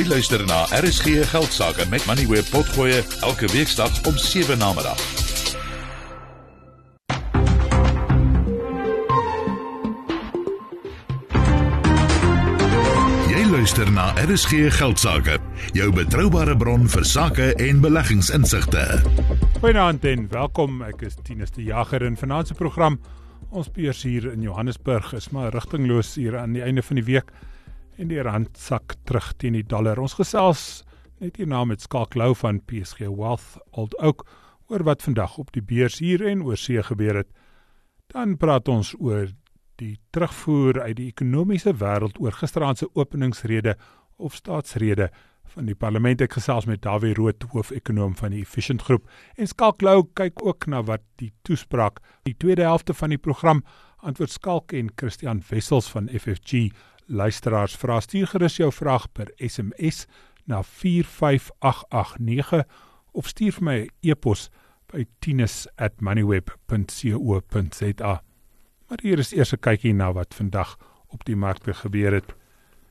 Jy luister na RSG Geldsaake met Money Web Potgoe elke weeksdag om 7 na middag. Jy luister na RSG Geldsaake, jou betroubare bron vir sake en beleggingsinsigte. Goeienaand en welkom. Ek is Tinus die Jager in Finansie program. Ons beurs hier in Johannesburg is maar rigtingloos hier aan die einde van die week en die rand sak terug teen die dollar. Ons gesels net hierna met Skalk Lou van PSG Wealth Old Oak oor wat vandag op die beurs hier en oor see gebeur het. Dan praat ons oor die terugvoer uit die ekonomiese wêreld oor gisteraand se openingsrede of staatsrede van die parlement ek gesels met Dawie Rood hoofekonoom van die Efficient Groep en Skalk Lou kyk ook na wat die toespraak die tweede helfte van die program antwoord Skalk en Christian Wessels van FFG luisteraars vra stuur gerus jou vraag per SMS na 45889 of stuur vir my 'n e e-pos by tinus@moneyweb.co.za. Maar hier is eers 'n kykie na wat vandag op die markte gebeur het.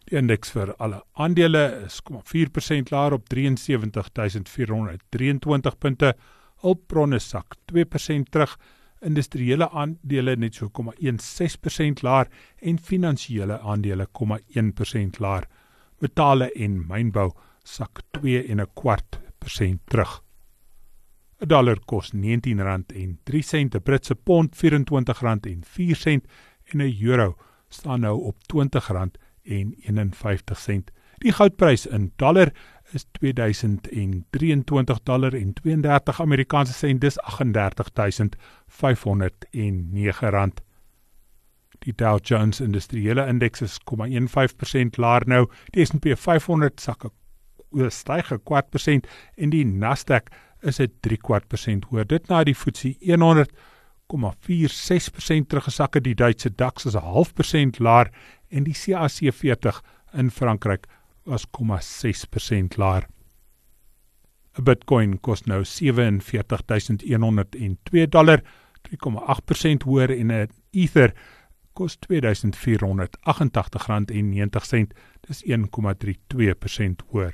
Die indeks vir alle aandele is 0,4% laer op 73423 punte. Hulpbronne sak 2% terug industriële aandele net so 0,16% laer en finansiële aandele 0,1% laer. Metale en mynbou sak 2 en 'n kwart persent terug. 'n Dollar kos R19.03, 'n Britse pond R24.04 en 'n euro staan nou op R20.51. Die goudprys in dollar is 2023 dollar en 32 Amerikaanse sent dis 38509 rand. Die Dow Jones Industriële Indeks is 0,15% laer nou. Die S&P 500 sak 'n styg 'n kwart persent en die Nasdaq is dit 3 kwart persent hoër. Dit na die FTSE 100 0,46% teruggesak het. Die Duitse DAX is 'n half persent laer en die CAC 40 in Frankryk was 0,6% laer. 'n Bitcoin kos nou 47102 dollar, 3,8% hoër en 'n Ether kos R2488.90. Dis 1,32% hoër.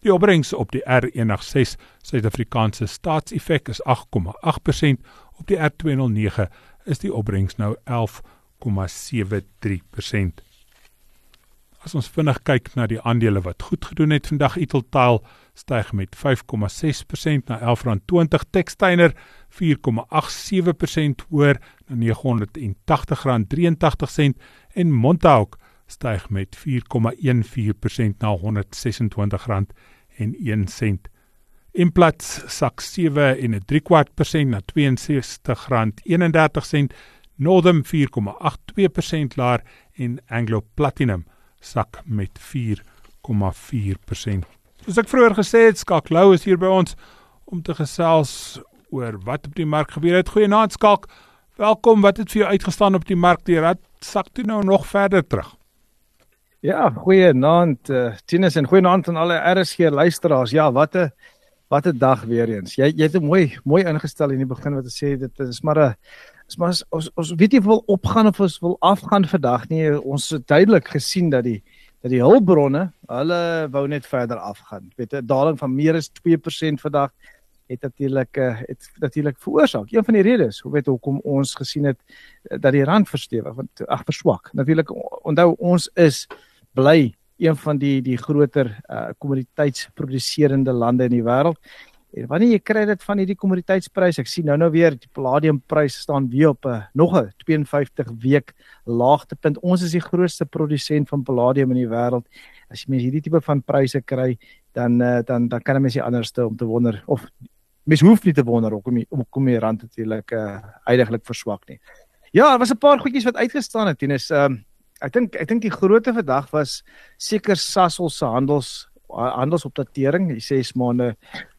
Die opbrengs op die R106 Suid-Afrikaanse staatseffek is 8,8%, op die R209 is die opbrengs nou 11,73%. As ons vinnig kyk na die aandele wat goed gedoen het vandag, Italtile styg met 5,6% na R11.20, Textainer 4,87% hoër na R980.83 en Montauk styg met 4,14% na R126.01. Implat sak 7 en 'n 3 kwart persent na R62.31, Northam 4,82% laer en Anglo Platinum sak met 4,4%. Soos ek vroeër gesê het, Skalk Lou is hier by ons om te gesels oor wat op die mark gebeur het. Goeienaand Skalk. Welkom. Wat het vir jou uitgestaan op die mark? Die rad sak toe nou nog verder terug. Ja, goeienaand uh, Tinus en goeienaand aan alle RSG luisteraars. Ja, wat 'n wat 'n dag weer eens. Jy jy het mooi mooi ingestel in die begin wat jy sê dit is maar 'n is maar ons ons weet nie of wil opgaan of ons wil afgaan vandag nie. Ons het duidelik gesien dat die dat die hulpbronne, hulle wou net verder afgaan. Weet 'n daling van meer as 2% vandag het natuurlik eh, het natuurlik veroorsaak. Een van die redes, hoe weet hoekom ons gesien het eh, dat die rand verstewig, want ag verswak. Natuurlik onthou ons is bly een van die die groter uh, kommoditeitsproduserende lande in die wêreld. En wanneer jy kry dit van hierdie kommoditeitsprys, ek sien nou nou weer die palladiumprys staan weer op 'n uh, nog 'n 52 week laagtepunt. Ons is die grootste produsent van palladium in die wêreld. As jy mens hierdie tipe van pryse kry, dan uh, dan dan kan 'n mens nie anderste om te wonder of mens hoef nie te wonder hoekom die hoekom die rand natuurlik uh uiteindelik verswak nie. Ja, daar was 'n paar goedjies wat uitgestaan het. Tinus, ehm um, ek dink ek dink die grootte vandag was seker Sasol se handels handelsopdatering, die 6 maande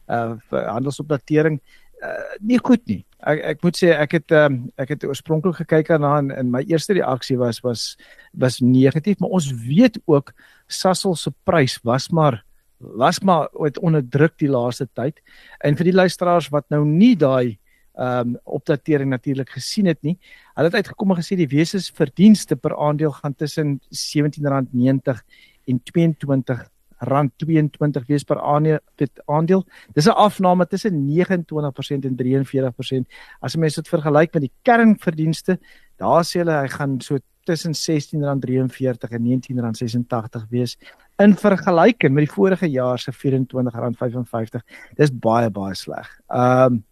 uh handelsopdatering uh nie goed nie. Ek ek moet sê ek het um, ek het oorspronklik gekyk daarna en, en my eerste reaksie was was was negatief, maar ons weet ook Sasol se prys was maar was maar uit onderdruk die laaste tyd. En vir die luisteraars wat nou nie daai ehm um, opdatering natuurlik gesien het nie, hulle het uitgekom en gesê die wesensverdienste per aandeel gaan tussen R17.90 en R22 R19.22 wees per aandeel. Dis 'n afname tussen 29% en 43%. As jy mens dit vergelyk met die kernverdienste, daar sê hulle hy gaan so tussen R16.43 en R19.86 wees in vergelyking met die vorige jaar se R24.55. Dis baie baie sleg. Ehm um,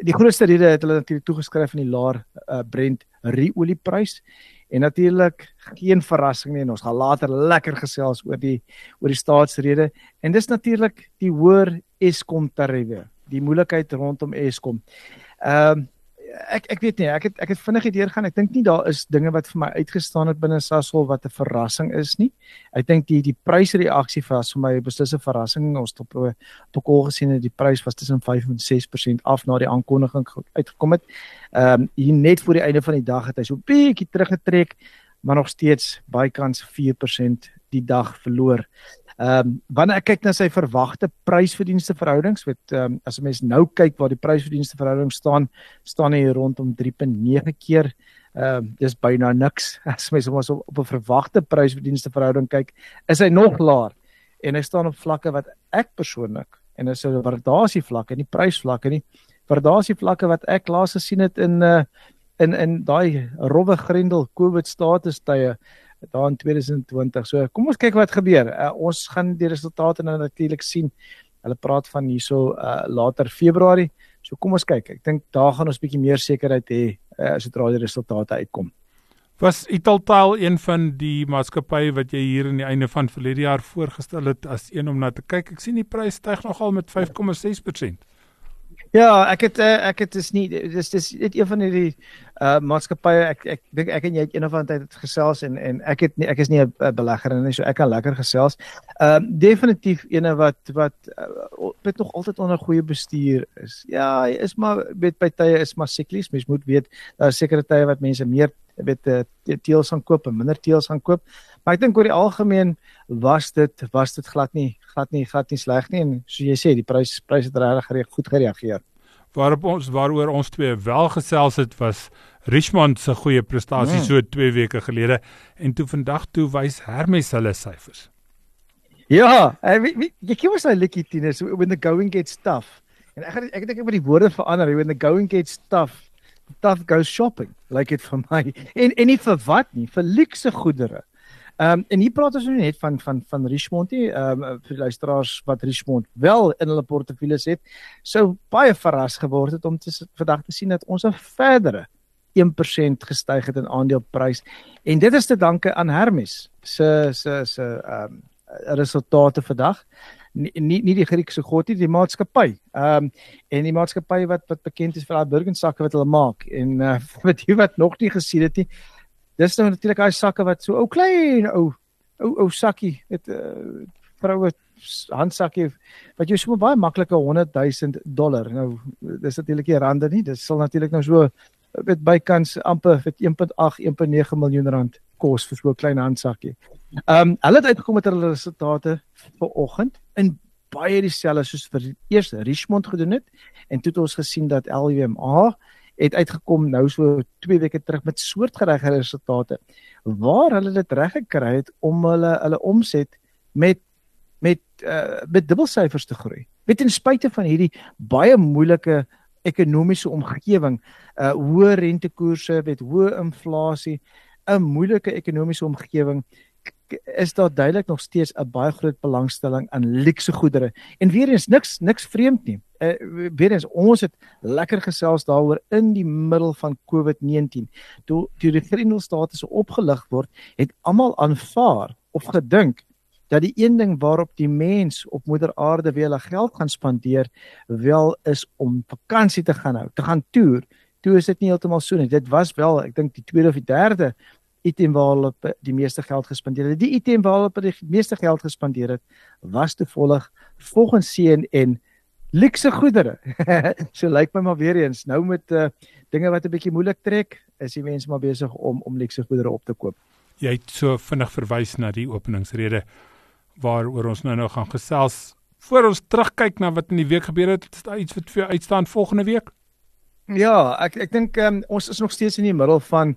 die grootste rede het hulle natuurlik toegeskryf aan die laer uh, Brent ruolieprys en natuurlik geen verrassing nie en ons gaan later lekker gesels oor die oor die staatsrede en dis natuurlik die hoër Eskom tariewe die moeilikheid rondom Eskom. Ehm um, ek ek weet nie, ek het ek het vinnig deurgaan. Ek dink nie daar is dinge wat vir my uitgestaan het binne Sasol wat 'n verrassing is nie. Ek dink die die prysreaksie was vir my 'n verrassing. Ons het op op 'n kol gesien dat die prys was tussen 5 en 6% af na die aankondiging uitgekom het. Ehm um, hier net voor die einde van die dag het hy so bietjie teruggetrek, maar nog steeds bykans 4% die dag verloor. Ehm um, wanneer ek kyk na sy verwagte prysverdienste verhoudings, weet ehm um, as 'n mens nou kyk waar die prysverdienste verhouding staan, staan hy rondom 3.9 keer. Ehm um, dis byna niks. As mens hom op, op 'n verwagte prysverdienste verhouding kyk, is hy nog laer. En hy staan op vlakke wat ek persoonlik en dis 'n waardasie vlakke, nie prysvlakke nie. Waardasie vlakke wat ek laas gesien het in uh in in daai rowwe grendel COVID status tye daar in 2020. So kom ons kyk wat gebeur. Uh, ons gaan die resultate nou natuurlik sien. Hulle praat van hierso uh, later Februarie. So kom ons kyk. Ek dink daar gaan ons bietjie meer sekerheid hê uh, sodra die resultate uitkom. Was Italtaal een van die maatskappye wat jy hier in die einde van verlede jaar voorgestel het as een om na te kyk? Ek sien die prys styg nogal met 5,6%. Ja, ek het uh, ek het is nie dis dis net een van hierdie uh maatskappye ek ek dink ek en jy het een of ander tyd gesels en en ek het nie ek is nie 'n belegger nie so ek kan lekker gesels. Ehm uh, definitief ene wat wat uh, met nog altyd onder goeie bestuur is. Ja, hy is maar weet by tye is maar siklies. Mens moet weet daar is sekere tye wat mense meer weet uh, teels gaan koop en minder teels gaan koop. Maar ek dink oor die algemeen was dit was dit glad nie glad nie glad nie sleg nie en soos jy sê die prys pryse het regtig goed gereageer. Waarop ons waaroor ons twee wel gesels het was Richmond se goeie prestasie mm. so 2 weke gelede en toe vandag toe wys Hermes hulle syfers. Ja, jy kyk mos nou Likkie Tinus when the going gets tough. En ek ek dink ek moet die woorde verander when the going gets tough. Tough goes shopping. Like it vir my. En en nie vir wat nie, vir luukse goedere. Ehm um, en hier praat ons nou net van van van Richmond nie, ehm um, vir luisteraars wat Richmond wel in hulle portefeuilles het, sou baie verras geword het om te vandag te sien dat ons 'n verdere 1% gestyg het in aandeleprys. En dit is te danke aan Hermes se se se ehm um, resultate vandag. Nie nie, nie die Griekse god nie die maatskappy. Ehm um, en die maatskappy wat wat bekend is vir daai burgersakke wat hulle maak en uh, wat jy wat nog nie gesien het nie dis nou natuurlik daai sakke wat so ou klein ou ou ou sakkie het uh, vroue handsakkie wat jy sommer baie maklike 100 000 dollar nou dis natuurlik nie rande nie dis sal natuurlik nou so met bykans amper vir 1.8 1.9 miljoen rand kos vir so 'n klein handsakkie. Ehm um, hulle het uitgekom met hulle resultate vir oggend in baie dieselfde soos vir eers Richmond gedoen het en toe het ons gesien dat LVMH het uitgekom nou so 2 weke terug met soortgelyke resultate waar hulle dit reg gekry het om hulle hulle omset met met uh, met dubbelsyfers te groei. Met ten spyte van hierdie baie moeilike ekonomiese omgewing, uh hoë rentekoerse, met hoë inflasie, 'n moeilike ekonomiese omgewing, is daar duidelik nog steeds 'n baie groot belangstelling aan luukse goedere. En weer eens niks niks vreemd nie. Uh, weer eens ons het lekker gesels daaroor in die middel van COVID-19. Toe toe die Verenigde State se opgelig word, het almal aanvaar of gedink dat die een ding waarop die mens op moeder aarde weer hulle geld gaan spandeer wel is om vakansie te gaan hou, te gaan toer. Toe is dit nie heeltemal so nie. Dit was wel, ek dink die tweede of die derde item waar hulle die meeste geld gespandeer het. Die item waar hulle die meeste geld gespandeer het, was toevallig volgens CNN luxe goedere. so lyk my maar weer eens nou met uh, dinge wat 'n bietjie moeilik trek, is die mense maar besig om om luxe goedere op te koop. Jy het so vinnig verwys na die openingsrede waaroor ons nou nou gaan gesels. Voor ons terugkyk na wat in die week gebeur het, is daar iets wat vir jou uitstaan volgende week? Ja, ek ek dink um, ons is nog steeds in die middel van 'n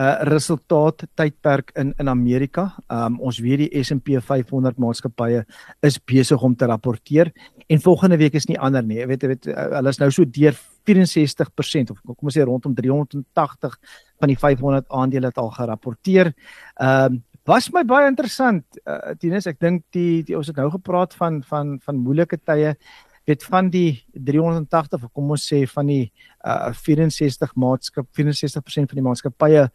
uh, resultaat tydperk in in Amerika. Um, ons weet die S&P 500 maatskappye is besig om te rapporteer en volgende week is nie ander nie. Jy weet weet uh, hulle is nou so deur 64% of kom ons sê rondom 380 van die 500 aandele het al gerapporteer. Ehm um, was my baie interessant. Uh, Tinus, ek dink die, die ons het nou gepraat van van van moeilike tye weet van die 380 of kom ons sê van die uh, 64 maatskap 64% van die maatskappye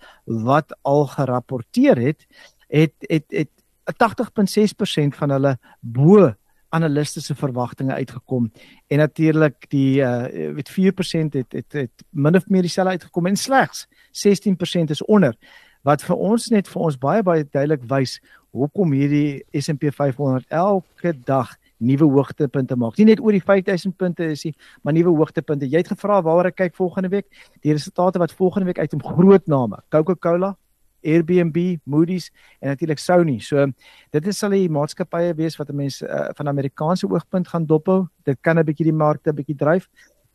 wat al gerapporteer het het het het 80.6% van hulle bo analiste se verwagtinge uitgekom. En natuurlik die uh, weet 4% het het het min of meer dieselfde uitgekom en slegs 16% is onder. Wat vir ons net vir ons baie baie duidelik wys hoekom hierdie S&P 500 elke dag nuwe hoogtepunte maak. Nie net oor die 5000 punte is nie, maar nuwe hoogtepunte. Jy het gevra waaroor ek kyk volgende week. Die resultate wat volgende week uitkom groot name. Coca-Cola, Airbnb, Moody's en natuurlik Sony. So dit is sal die maatskappye wees wat mense uh, van Amerikaanse oogpunt gaan dophou. Dit kan 'n bietjie die markte bietjie dryf.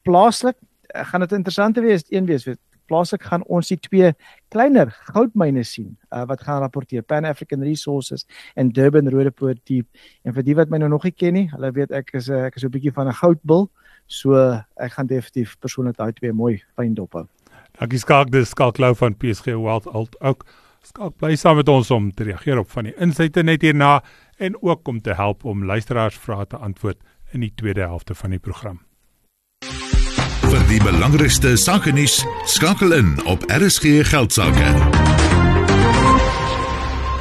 Plaaslik uh, gaan dit interessant wees, een wees plaaslik gaan ons die twee kleiner goudmyne sien uh, wat gaan rapporteer. Pan African Resources en Durban Roodepoort Deep en vir die wat my nou nog nie ken nie hulle weet ek is ek is so 'n bietjie van 'n goudbil so ek gaan definitief persoonlik daai twee mooi fyn dop hou. Dankie Skalk dis Skalk Lou van PSG Wealth Alt ook. Skalk bly saam met ons om te reageer op van die insette net hierna en ook om te help om luisteraars vrae te antwoord in die tweede helfte van die program vir die belangrikste sake nuus skakel in op RSG geldsaake.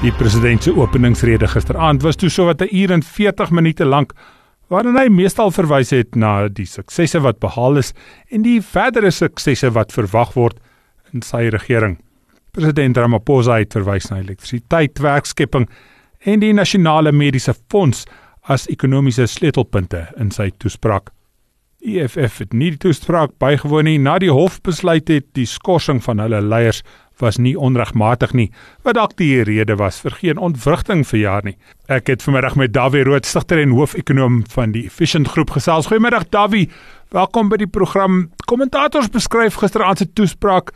Die president se openingsrede gisteraand was toe sowat 'n uur en 40 minute lank waarin hy meestal verwys het na die suksesse wat behaal is en die verdere suksesse wat verwag word in sy regering. President Ramaphosa het verwys na elektrisiteit, werkskepping en die nasionale mediese fonds as ekonomiese sleutelpunte in sy toespraak. EFF het nie die toespraak bygewoon nie. Na die hof besluit het die skorsing van hulle leiers was nie onregmatig nie wat dalk die rede was vir geen ontwrigting vir jaar nie. Ek het vanmiddag met Dawie Rood stigter en hoofekonoom van die Efficient Groep gesels. Goeiemiddag Dawie. Welkom by die program. Kommentators beskryf gisteraand se toespraak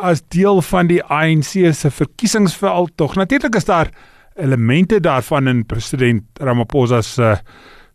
as deel van die ANC se verkiesingsveld. Tog natuurlik is daar elemente daarvan in president Ramaphosa se uh,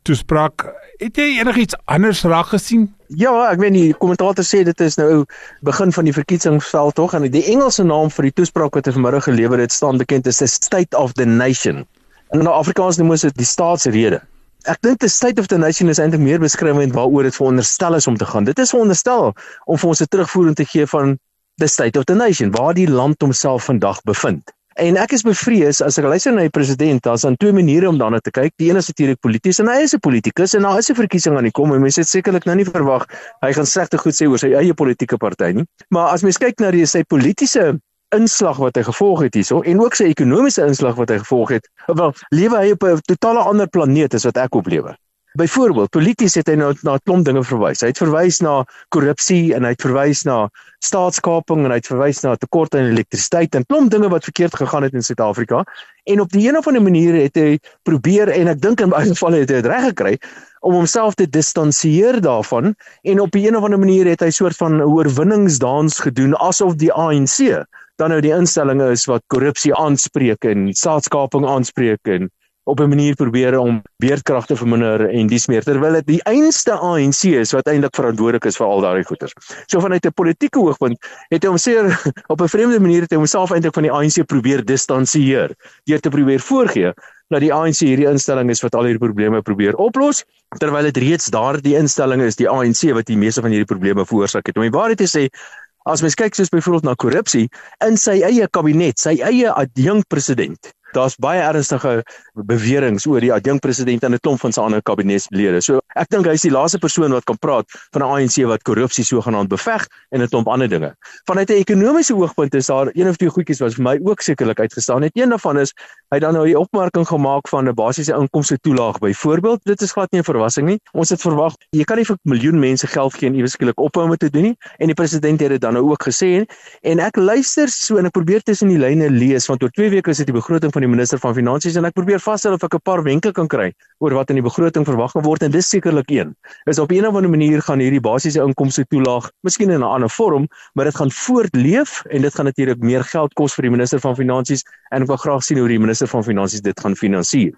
toespraak. Het jy enigiets anders raak gesien? Ja, ek weet die kommentator sê dit is nou begin van die verkiesingsveld tog en die Engelse naam vir die toespraak wat hy vanmiddag gelewer het staan bekend as the State of the Nation. En in Afrikaans noem ons dit die staatsrede. Ek dink the State of the Nation is eintlik meer beskrywend waaroor dit veronderstel is om te gaan. Dit is veronderstel om vir ons 'n terugvoering te gee van the State of the Nation, waar die land homself vandag bevind. En ek is bevrees as ek luister na die president, daar's dan twee maniere om daarna te kyk. Die een is natuurlik polities en hy is 'n politikus en daar is 'n verkiesing aan die kom en mense het sekerlik nou nie verwag hy gaan slegte goed sê oor sy eie politieke party nie. Maar as mens kyk na die sy politieke inslag wat hy gevolg het hierso en ook sy ekonomiese inslag wat hy gevolg het, wel lewe hy op 'n totale ander planeet as wat ek op lewe. Byvoorbeeld, polities het hy nou na 'n klomp dinge verwys. Hy het verwys na korrupsie en hy het verwys na staatskaping en hy het verwys na tekorte aan elektrisiteit en klomp dinge wat verkeerd gegaan het in Suid-Afrika. En op die een of ander manier het hy probeer en ek dink in baie gevalle het hy dit reg gekry om homself te distansieer daarvan en op 'n een of ander manier het hy soort van oorwinningsdans gedoen asof die ANC dan nou die instelling is wat korrupsie aanspreek en staatskaping aanspreek en op 'n manier probeer om beerdkrag te verminder en dis meer terwyl dit die einste ANC is wat eintlik verantwoordelik is vir al daardie goeters. So vanuit 'n politieke oogpunt het hy homself op 'n vreemde manier het hy homself eintlik van die ANC probeer distansieer deur te probeer voorgee dat die ANC hierdie instelling is wat al hierdie probleme probeer oplos terwyl dit reeds daardie instelling is die ANC wat die meeste van hierdie probleme veroorsaak het. Om die waarheid te sê As mens kyk soos byvoorbeeld na korrupsie in sy eie kabinet, sy eie adjunk president, daar's baie ernstige beweringe oor die adjunk president en 'n klomp van sy ander kabinetslede. So ek dink hy is die laaste persoon wat kan praat van 'n ANC wat korrupsie sogenaamd beveg en 'n klomp ander dinge. Vanuit 'n ekonomiese oogpunt is daar een of twee goedjies wat vir my ook sekerlik uitgestaan het. Een daarvan is hy dan nou die opmerking gemaak van 'n basiese inkomste toelaag byvoorbeeld. Dit is glad nie 'n verrassing nie. Ons het verwag jy kan nie vir miljoen mense geld gee en iewes skielik ophou om te doen nie en die president het dit dan nou ook gesê en ek luister so en ek probeer tussen die lyne lees want oor 2 weke is dit die begroting van die minister van finansies en ek probeer vasstel of ek 'n paar wenke kan kry oor wat in die begroting verwag word en dis sekerlik een. Is op 'n of ander manier gaan hierdie basiese inkomste toelaag, miskien in 'n ander vorm, maar dit gaan voortleef en dit gaan natuurlik meer geld kos vir die minister van finansies en ek wil graag sien hoe die minister van finansies dit gaan finansier.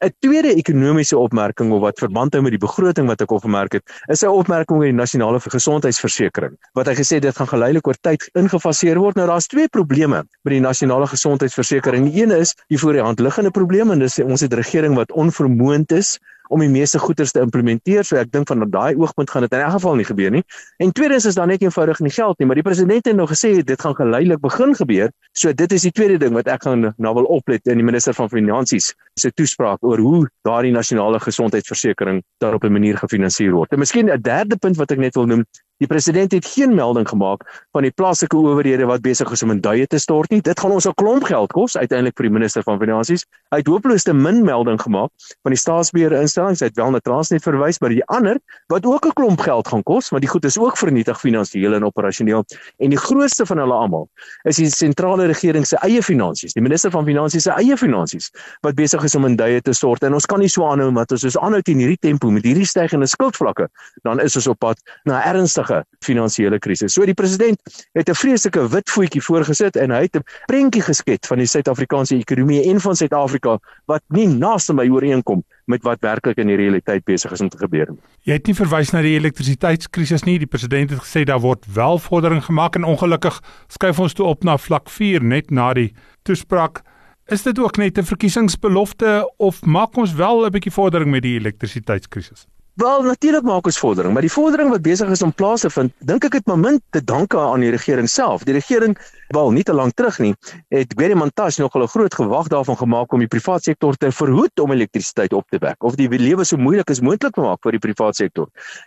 'n Tweede ekonomiese opmerking of wat verband hou met die begroting wat ek opgemerk het, is 'n opmerking oor die nasionale gesondheidsversekering. Wat hy gesê dit gaan geleidelik oor tyd ingefaseer word. Nou daar's twee probleme met die nasionale gesondheidsversekering. Die een is die voor die hand liggende probleem en dis ons het 'n regering wat onvermoond is om die meeste goederes te implementeer. So ek dink van daai oogpunt gaan dit in elk geval nie gebeur nie. En tweedens is daar net eenvoudig nie geld nie, maar die president het nou gesê dit gaan geleidelik begin gebeur. So dit is die tweede ding wat ek gaan nou wil oplet in die minister van finansies se toespraak oor hoe daardie nasionale gesondheidsversekering daarop 'n manier gefinansier word. En miskien 'n derde punt wat ek net wil noem, Die president het geen melding gemaak van die plaaslike owerhede wat besig is om in duie te stort nie. Dit gaan ons 'n klomp geld kos uiteindelik vir die minister van finansies. Hy het hopeloos te min melding gemaak van die staatsbeheer instellings. Hy het wel na Transnet verwys, maar die ander wat ook 'n klomp geld gaan kos, want die goed is ook vernietig finansiëel en operasioneel. En die grootste van hulle almal is die sentrale regering se eie finansies, die minister van finansies se eie finansies wat besig is om in duie te stort. En ons kan nie so aanhou met ons is aanhou teen hierdie tempo met hierdie stygende skuldvlakke. Dan is ons op pad na ernstige ernstige finansiële krisis. So die president het 'n vreeslike wit voetjie voorgesit en hy het 'n prentjie geskets van die Suid-Afrikaanse ekonomie en van Suid-Afrika wat nie naaste by ooreenkom met wat werklik in die realiteit besig is om te gebeur nie. Jy het nie verwys na die elektrisiteitskrisis nie. Die president het gesê daar word wel vordering gemaak en ongelukkig skuif ons toe op na vlak 4 net na die toespraak. Is dit ook net 'n verkiesingsbelofte of maak ons wel 'n bietjie vordering met die elektrisiteitskrisis? Wel natuurlik maak ons vordering, maar die vordering wat besig is om plaas te vind, dink ek het maar min te danke aan die regering self. Die regering wel nie te lank terug nie, het Gwede Mantashe nog 'n groot gewag daarvan gemaak om die private sektor te verhoed om elektrisiteit op te wek of die lewe so moeilik as moontlik te maak vir die private sektor.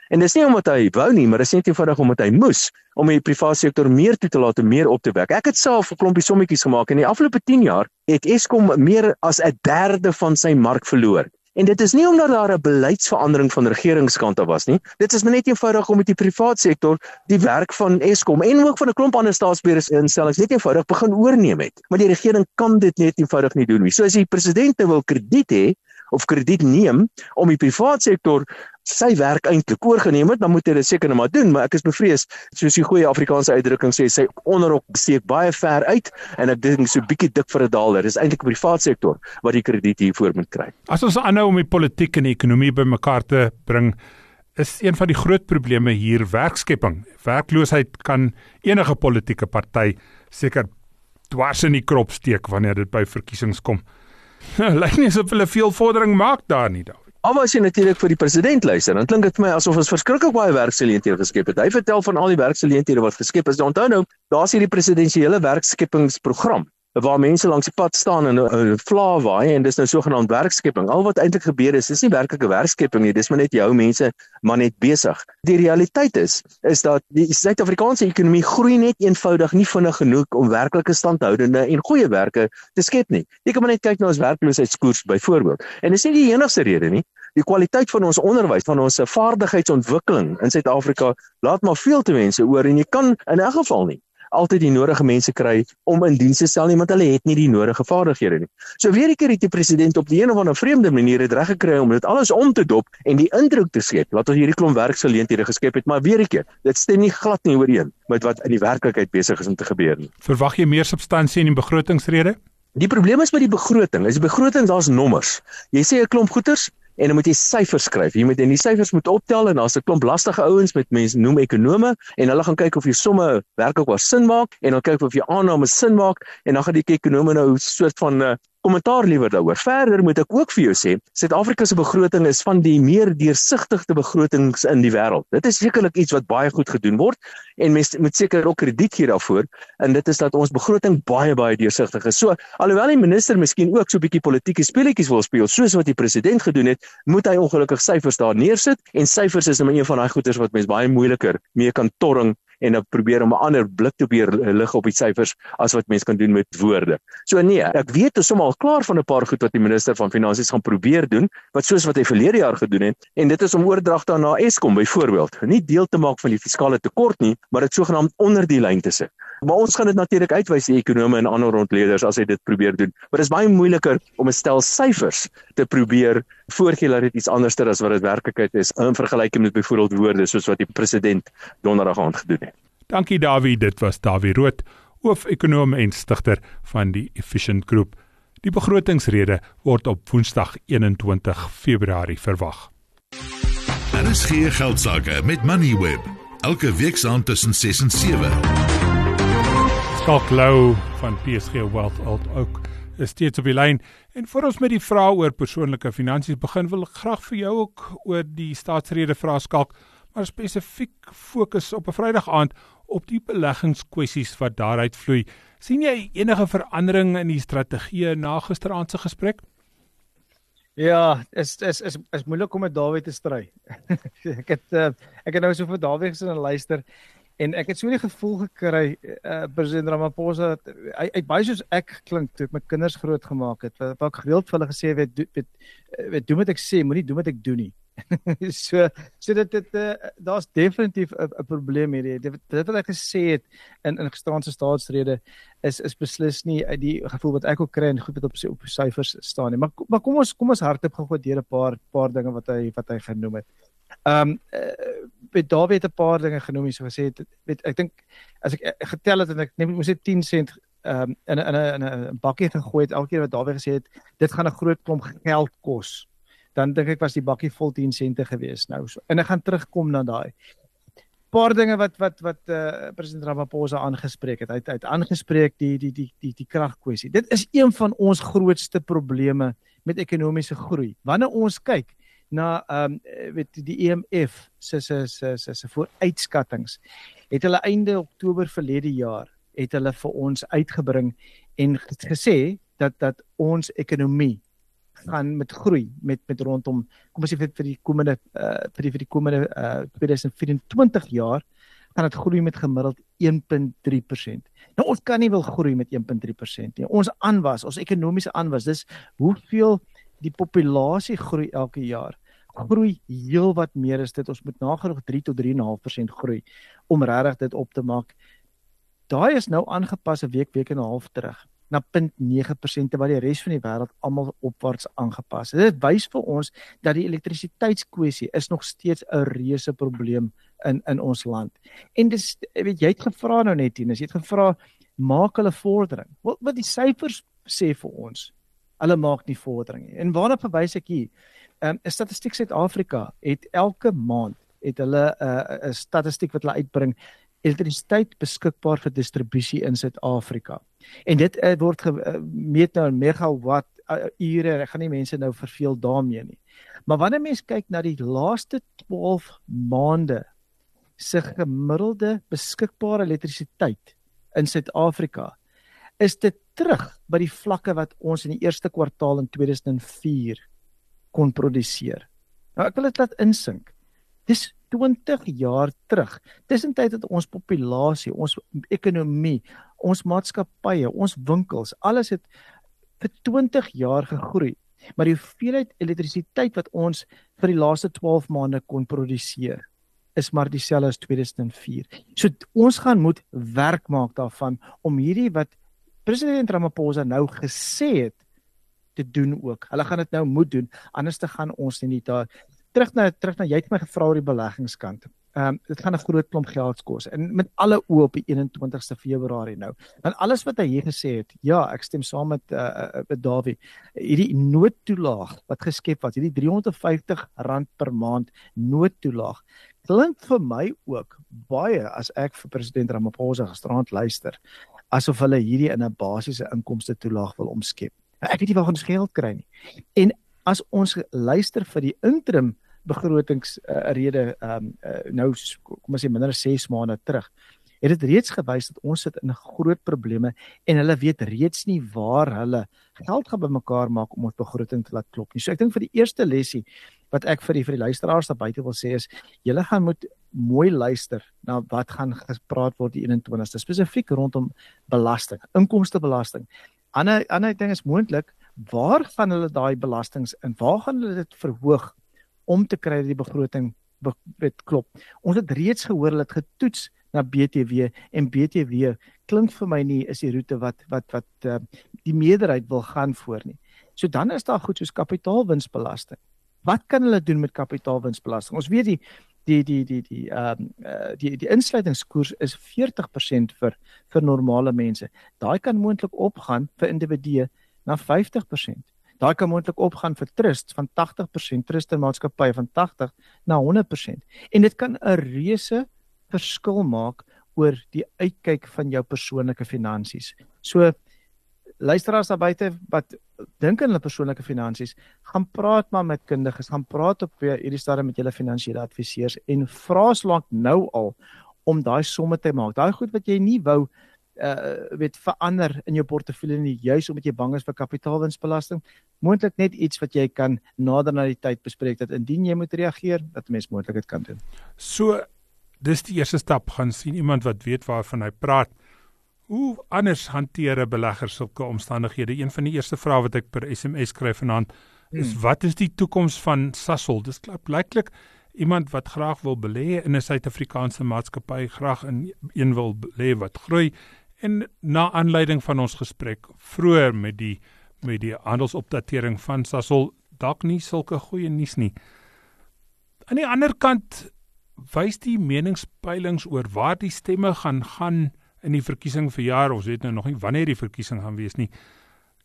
En dis nie omdat hy wou nie, maar dis net eenvoudig omdat hy moes om die private sektor meer toe te laat en meer op te wek. Ek het self 'n klompie sommetjies gemaak en in die afgelope 10 jaar het Eskom meer as 'n derde van sy mark verloor. En dit is nie omdat daar 'n beleidsverandering van regeringskant af was nie. Dit is net eenvoudig om met die private sektor die werk van Eskom en ook van 'n klomp ander staatsbeheer instellings net eenvoudig begin oorneem het. Maar die regering kan dit net eenvoudig nie doen nie. So as die president wil krediet hê of krediet neem om die private sektor sy werk eintlik oorgeneem het, dan moet hy dit seker net maar doen, maar ek is bevrees, soos die goeie Afrikaanse uitdrukking sê, sy onderrok steek baie ver uit en ek dink so bietjie dik vir 'n daler. Dis eintlik die private sektor wat die krediet hiervoor moet kry. As ons aanhou om die politiek en die ekonomie bymekaar te bring, is een van die groot probleme hier werkskepping. Werkloosheid kan enige politieke party seker dwars in die krop steek wanneer dit by verkiesings kom. Lyk nie asof hulle veel vordering maak daar nie daar. Al was jy natuurlik vir die president luister, dan klink dit vir my asof ons verskriklik baie werksgeleenthede geskep het. Hy vertel van al die werksgeleenthede wat geskep is. Onthou nou, daar's hierdie presidensiële werkskepingsprogram waar mense langs die pad staan en 'n vla waai en dis nou sogenaamd werkskepping. Al wat eintlik gebeur is, is nie werklike werkskepping nie, dis maar net jou mense maar net besig. Die realiteit is is dat die Suid-Afrikaanse ekonomie groei net eenvoudig nie vinnig genoeg om werklike standhoudende en goeie werke te skep nie. Jy kan maar net kyk na ons werkloosheidskoers byvoorbeeld. En dis nie die enigste rede nie. Die kwaliteit van ons onderwys, van ons vaardigheidsontwikkeling in Suid-Afrika laat maar veel te wense oor en jy kan in 'n geval nie altyd die nodige mense kry om in diens te stel nie want hulle het nie die nodige vaardighede nie. So weer 'n keer het die president op die een of ander vreemde manier dit reg gekry om dit alles om te dop en die indruk te skep dat ons hierdie klomp werksgeleenthede geskep het, maar weer 'n keer, dit stem nie glad nie ooreen met wat in die werklikheid besig is om te gebeur nie. Verwag jy meer substansie in die begrotingsrede? Die probleem is met die begroting, is die begroting daar's nommers. Jy sê 'n klomp goeders en dan moet jy syfers skryf. Jy moet en die syfers moet optel en daar's 'n klomp lastige ouens met mense noem ekonome en hulle gaan kyk of jy somme werklik waar sin maak en dan kyk of jy aannames sin maak en dan gaan die ekonome nou 'n soort van uh, kommentaar liewer daaroor. Verder moet ek ook vir jou sê, Suid-Afrika se begroting is van die meer deursigtige begrotings in die wêreld. Dit is sekerlik iets wat baie goed gedoen word en mense moet seker ook krediet gee daarvoor en dit is dat ons begroting baie baie deursigtig is. So alhoewel die minister miskien ook so 'n bietjie politieke speletjies wil speel soos wat die president gedoen het, moet hy ongelukkig syfers daar neersit en syfers is net een van daai goeters wat mens baie moeiliker mee kan torring en dan probeer om 'n ander blik te weer lig op die syfers as wat mense kan doen met woorde. So nee, ek weet ons sommer al klaar van 'n paar goed wat die minister van finansies gaan probeer doen, wat soos wat hy verlede jaar gedoen het en dit is om oordragte na Eskom byvoorbeeld, nie deel te maak van die fiskale tekort nie, maar dit sogenaamd onder die lyn te sit. Maar ons gaan dit natuurlik uitwys die ekonome en ander rondleerders as hy dit probeer doen. Maar dit is baie moeiliker om 'n stel syfers te probeer voorgee dat dit iets anderster as wat dit werklikheid is in vergelyking met byvoorbeeld woorde soos wat die president donderdag aand gedoen het. Dankie Dawie, dit was Dawie Rood, hoof-ekonoom en stigter van die Efficient Group. Die begrotingsrede word op Woensdag 21 Februarie verwag. Daar is geen geld sake met Moneyweb. Elke week saam tussen 6 en 7. Skalk Lou van PSG Wealth Alt ook is steeds op die lyn en voor ons met die vrae oor persoonlike finansies begin wil ek graag vir jou ook oor die staatsrede vra Skalk maar spesifiek fokus op 'n Vrydag aand op die beleggingskwessies wat daaruit vloei. sien jy enige verandering in die strategie na gisteraand se gesprek? Ja, is is is is moeilik om met Dawid te stry. ek het uh, ek het nou so vir Dawid gesin en luister en ek het so 'n gevoel gekry uh, president Ramaphosa hy hy baie soos ek klink toe ek my kinders groot gemaak het wat ek gereeld vir hulle gesê het weet weet, weet doen wat ek sê moenie doen wat ek doen nie. So so dit dit uh, daar's definitief 'n probleem hierdie. Dit, dit wat ek gesê het in in gisteraanse staatsrede is is beslis nie uit die gevoel wat ek ook kry en goed wat op sy op syfers staan nie. Maar maar kom ons kom ons hardop gou deur 'n paar paar dinge wat hy wat hy genoem het. Ehm um, uh, met Dawie het 'n paar dinge genoem hier so gesê het weet ek dink as ek, getel het en ek net moet sê 10 sent ehm um, in 'n in 'n 'n bakkie gegooi het elke keer wat Dawie gesê het dit gaan 'n groot klomp geld kos dan dink ek was die bakkie vol 10 sente gewees nou so. En ek gaan terugkom na daai paar dinge wat wat wat eh uh, president Ramaphosa aangespreek het. Hy het uit aangespreek die die die die die kragkwessie. Dit is een van ons grootste probleme met ekonomiese groei. Wanneer ons kyk na ehm um, weet die EMF se se se se se vooruitskattinge het hulle einde Oktober verlede jaar het hulle vir ons uitgebring en gesê dat dat ons ekonomie gaan met groei met met rondom kom ons sê vir, vir die komende uh, vir die vir die komende uh, 2024 jaar gaan dit groei met gemiddeld 1.3%. Nou ons kan nie wil groei met 1.3% nie. Ons aanwas, ons ekonomiese aanwas, dis hoeveel die populasie groei elke jaar. Groei heelwat meer as dit. Ons moet nagenoeg 3 tot 3.5% groei om regtig dit op te maak. Daai is nou aangepas 'n week week en 'n half terug na 0.9% terwyl die res van die wêreld almal opwaarts aangepas het. Dit wys vir ons dat die elektrisiteitskwessie is nog steeds 'n reuse probleem in in ons land. En dis weet jy het gevra nou net hier, jy het gevra maak hulle vordering. Wat wat die syfers sê vir ons? Hulle maak nie vordering nie. En waarna verwys ek hier? Ehm um, Statistiek Suid-Afrika het elke maand het hulle 'n uh, 'n statistiek wat hulle uitbring elektrisiteit beskikbaar vir distribusie in Suid-Afrika. En dit uh, word gemeet nou in megawatt uh, ure. Ek gaan nie mense nou verveel daarmee nie. Maar wanneer mens kyk na die laaste 12 maande se gemiddelde beskikbare elektrisiteit in Suid-Afrika, is dit terug by die vlakke wat ons in die eerste kwartaal in 2004 kon produseer. Nou ek wil dit laat insink. Dis 20 jaar terug. Tussentyd het ons populasie, ons ekonomie, ons maatskappye, ons winkels, alles het vir 20 jaar gegroei. Maar die hoeveelheid elektrisiteit wat ons vir die laaste 12 maande kon produseer is maar dieselfde as 2004. So ons gaan moet werk maak daarvan om hierdie wat president Ramaphosa nou gesê het te doen ook. Hulle gaan dit nou moet doen anders te gaan ons nie daar terug na terug na jy het my gevra oor die beleggingskant. Ehm um, dit gaan 'n groot klomp geld kos en met alle oë op die 21ste Februarie nou. Want alles wat hy hier gesê het, ja, ek stem saam met uh, uh met Dawie. Hierdie noodtoelaag wat geskep was, hierdie R350 per maand noodtoelaag klink vir my ook baie as ek vir president Ramaphosa gisterand luister asof hulle hierdie in 'n basiese inkomste toelaag wil omskep. Ek weet nie waar ons geld kry nie. En as ons luister vir die interim begrotingsrede uh, ehm um, uh, nou kom ons sê minder as 6 maande terug het dit reeds gewys dat ons sit in groot probleme en hulle weet reeds nie waar hulle geld gaan bymekaar maak om ons begroting te laat klop nie. So ek dink vir die eerste lesie wat ek vir die vir die luisteraars daar buite wil sê is julle gaan moet mooi luister na wat gaan gepraat word die 21ste spesifiek rondom belasting, inkomstebelasting. Ander ander ding is moontlik waar gaan hulle daai belastings in? Waar gaan hulle dit verhoog om te kry dat die begroting weet klop? Ons het reeds gehoor hulle het getoets na BTW en BTW klink vir my nie is die roete wat wat wat uh, die meerderheid wil gaan voor nie. So dan is daar goed soos kapitaalwinsbelasting. Wat kan hulle doen met kapitaalwinsbelasting? Ons weet die die die die die ehm uh, die die insluitingskoers is 40% vir vir normale mense. Daai kan moontlik opgaan vir individue na 50%. Daai kan moontlik opgaan vir trust van 80%, trust en maatskappye van 80 na 100%. En dit kan 'n reuse verskil maak oor die uitkyk van jou persoonlike finansies. So luisteraars daar buite wat dink aan hulle persoonlike finansies, gaan praat maar met kundiges, gaan praat op hierdie stadium met julle finansiële adviseurs en vra slank nou al om daai somme te maak. Daai goed wat jy nie wou uh weet verander in jou portefeulje nie juis omdat jy bang is vir kapitaalwinsbelasting moontlik net iets wat jy kan nader na die tyd bespreek dat indien jy moet reageer dat 'n mens moontlik dit kan doen. So dis die eerste stap gaan sien iemand wat weet waarvan hy praat. Hoe anders hanteer 'n belegger sulke omstandighede? Een van die eerste vrae wat ek per SMS kry vanaand is hmm. wat is die toekoms van Sasol? Dis blyklik iemand wat graag wil belê in 'n Suid-Afrikaanse maatskappy, graag in een wil belê wat groei en na aanleiding van ons gesprek vroeër met die met die handelsopdatering van Sasol dalk nie sulke goeie nuus nie. Aan die ander kant wys die meningspeilings oor waar die stemme gaan gaan in die verkiesing vir jaar ons weet nou nog nie wanneer die verkiesing gaan wees nie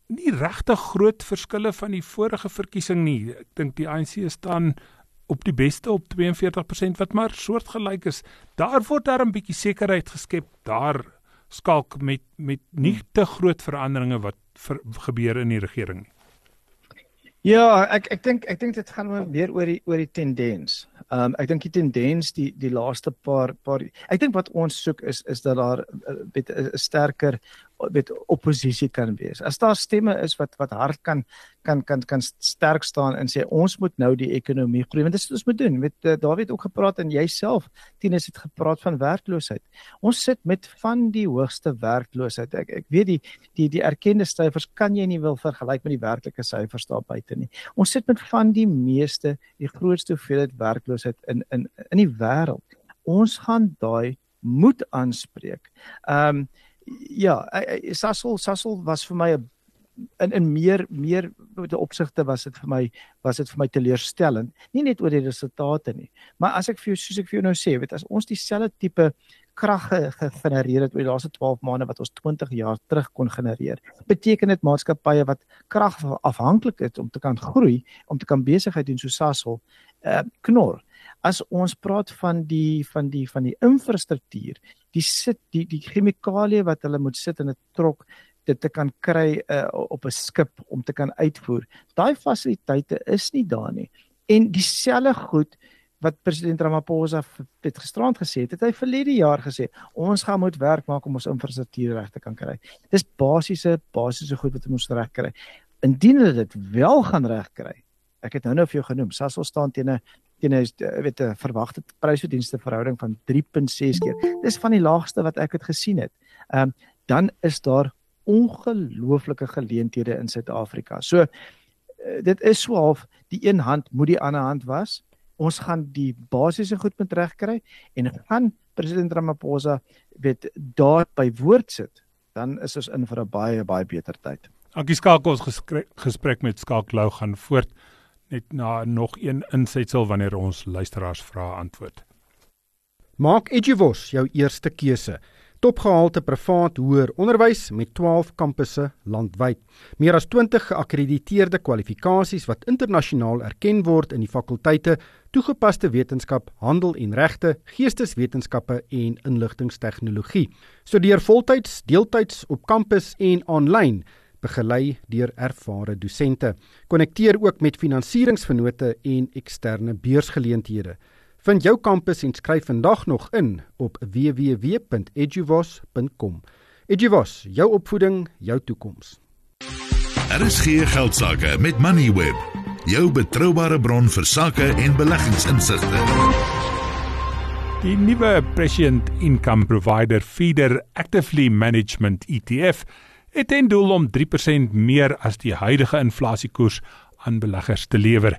nie regtig groot verskille van die vorige verkiesing nie. Ek dink die ANC staan op die beste op 42% wat maar soortgelyk is. Daar word daar 'n bietjie sekerheid geskep. Daar skalk met met nie te groot veranderinge wat ver, gebeur in die regering nie. Ja, ek ek dink ek dink dit gaan meer oor die oor die tendens. Ehm um, ek dink die tendens die die laaste paar paar ek dink wat ons soek is is dat daar eh, met 'n sterker met oppositie kan wees. As daar stemme is wat wat hard kan kan kan kan sterk staan en sê ons moet nou die ekonomie groei want dit is wat ons moet doen. Met uh, David ook gepraat en jouself Tinus het gepraat van werkloosheid. Ons sit met van die hoogste werkloosheid. Ek ek weet die die die erkende syfers kan jy nie wil vergelyk met die werklike syfers daar buite nie. Ons sit met van die meeste die grootste hoeveelheid werkloosheid in in in die wêreld. Ons gaan daai moet aanspreek. Ehm um, ja, Sassel Sassel was vir my 'n in in meer meer opsigte was dit vir my was dit vir my teleurstellend. Nie net oor die resultate nie maar as ek vir jou soos ek vir jou nou sê weet as ons dieselfde tipe krag gegenereer het oor die laaste 12 maande wat ons 20 jaar terug kon genereer beteken dit maatskappye wat krag afhanklik is om te kan groei om te kan besigheid doen so Sasol uh, knor. As ons praat van die van die van die infrastruktuur, die sit die die chemikalieë wat hulle moet sit in 'n trok dit te kan kry uh, op 'n skip om te kan uitvoer. Daai fasiliteite is nie daar nie. En dieselfde goed wat president Ramaphosa het gisterand gesê het, het hy verlede jaar gesê, ons gaan moet werk maak om ons infrastruktuur reg te kan kry. Dis basiese basiese goed wat ons reg kry. Indien hulle dit wel gaan reg kry. Ek het nou nou vir jou genoem, Sasol staan teen 'n teen 'n eh, weet 'n verwagte prys-verdienste verhouding van 3.6 keer. Dis van die laagste wat ek het gesien het. Ehm um, dan is daar ongelooflike geleenthede in Suid-Afrika. So uh, dit is so half die een hand moet die ander hand was. Ons gaan die basiese goed moet regkry en gaan president Ramaphosa weet daar by woord sit, dan is ons in vir 'n baie baie beter tyd. Dankie Skakel ons gesprek, gesprek met Skaklou gaan voort net na nog een insetsel wanneer ons luisteraars vra antwoord. Maak Eduvos jou eerste keuse. Topgehalte privaat hoër onderwys met 12 kampusse landwyd. Meer as 20 geakkrediteerde kwalifikasies wat internasionaal erken word in die fakulteite toegepaste wetenskap, handel en regte, geesteswetenskappe en inligtingstegnologie. Studeer voltyds, deeltyds op kampus en aanlyn begelei deur ervare dosente. Konnekteer ook met finansieringsvennote en eksterne beursgeleenthede. Vind jou kampus en skryf vandag nog in op www.eduvos.com. Eduvos, jou opvoeding, jou toekoms. Daar is geen geldsaake met Moneyweb, jou betroubare bron vir sakke en beleggingsinsigte. Die nuwe Prescient Income Provider Feeder Actively Management ETF het ten doel om 3% meer as die huidige inflasiekoers aan beleggers te lewer.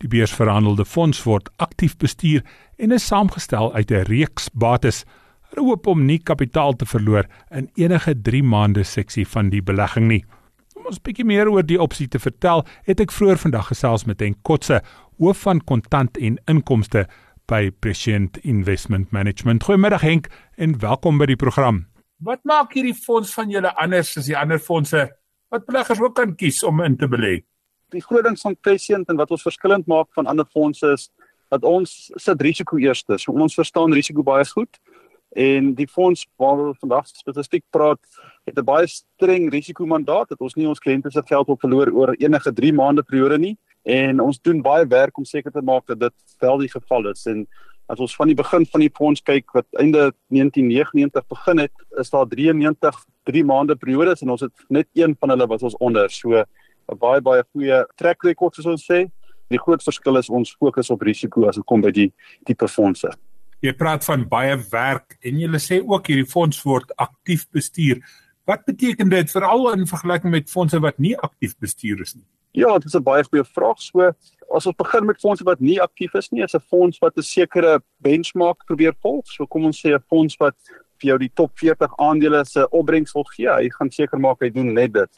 Die beursverhandelde fonds word aktief bestuur en is saamgestel uit 'n reeks bates Hulle hoop om nie kapitaal te verloor in enige 3 maande seksie van die belegging nie. Om ons bietjie meer oor die opsie te vertel, het ek vroeër vandag gesels met Henk Kotse, hoof van kontant en inkomste by Prescient Investment Management. Goeiemiddag Henk en welkom by die program. Wat maak hierdie fonds van julle anders as die ander fondse wat beleggers ook kan kies om in te belê? Die groot ding van Prescient en wat ons verskillend maak van ander fondse is dat ons sit risiko eerste. So ons verstaan risiko baie goed en die fonds waaroor vandag spesifiek praat het 'n baie streng risikomandaat dat ons nie ons kliënte se geld wil verloor oor enige 3 maande periode nie. En ons doen baie werk om seker te maak dat dit wel die geval is. En as ons van die begin van die fonds kyk wat einde 1999 begin het is daar 93 3 maande periodes en ons het net een van hulle wat ons onder. So 'n baie baie goeie track record soos ons sê die groot verskil is ons fokus op risiko as dit kom by die tipe fondse Jy praat van baie werk en jy sê ook hierdie fonds word aktief bestuur. Wat beteken dit veral in vergelyking met fondse wat nie aktief bestuur is nie? Ja, dit is 'n baie goeie vraag. So, as ons begin met fondse wat nie aktief is nie, is 'n fonds wat 'n sekere benchmark probeer volg. So kom ons sê 'n fonds wat vir jou die top 40 aandele se opbrengs wil gee, hy gaan seker maak hy doen net dit.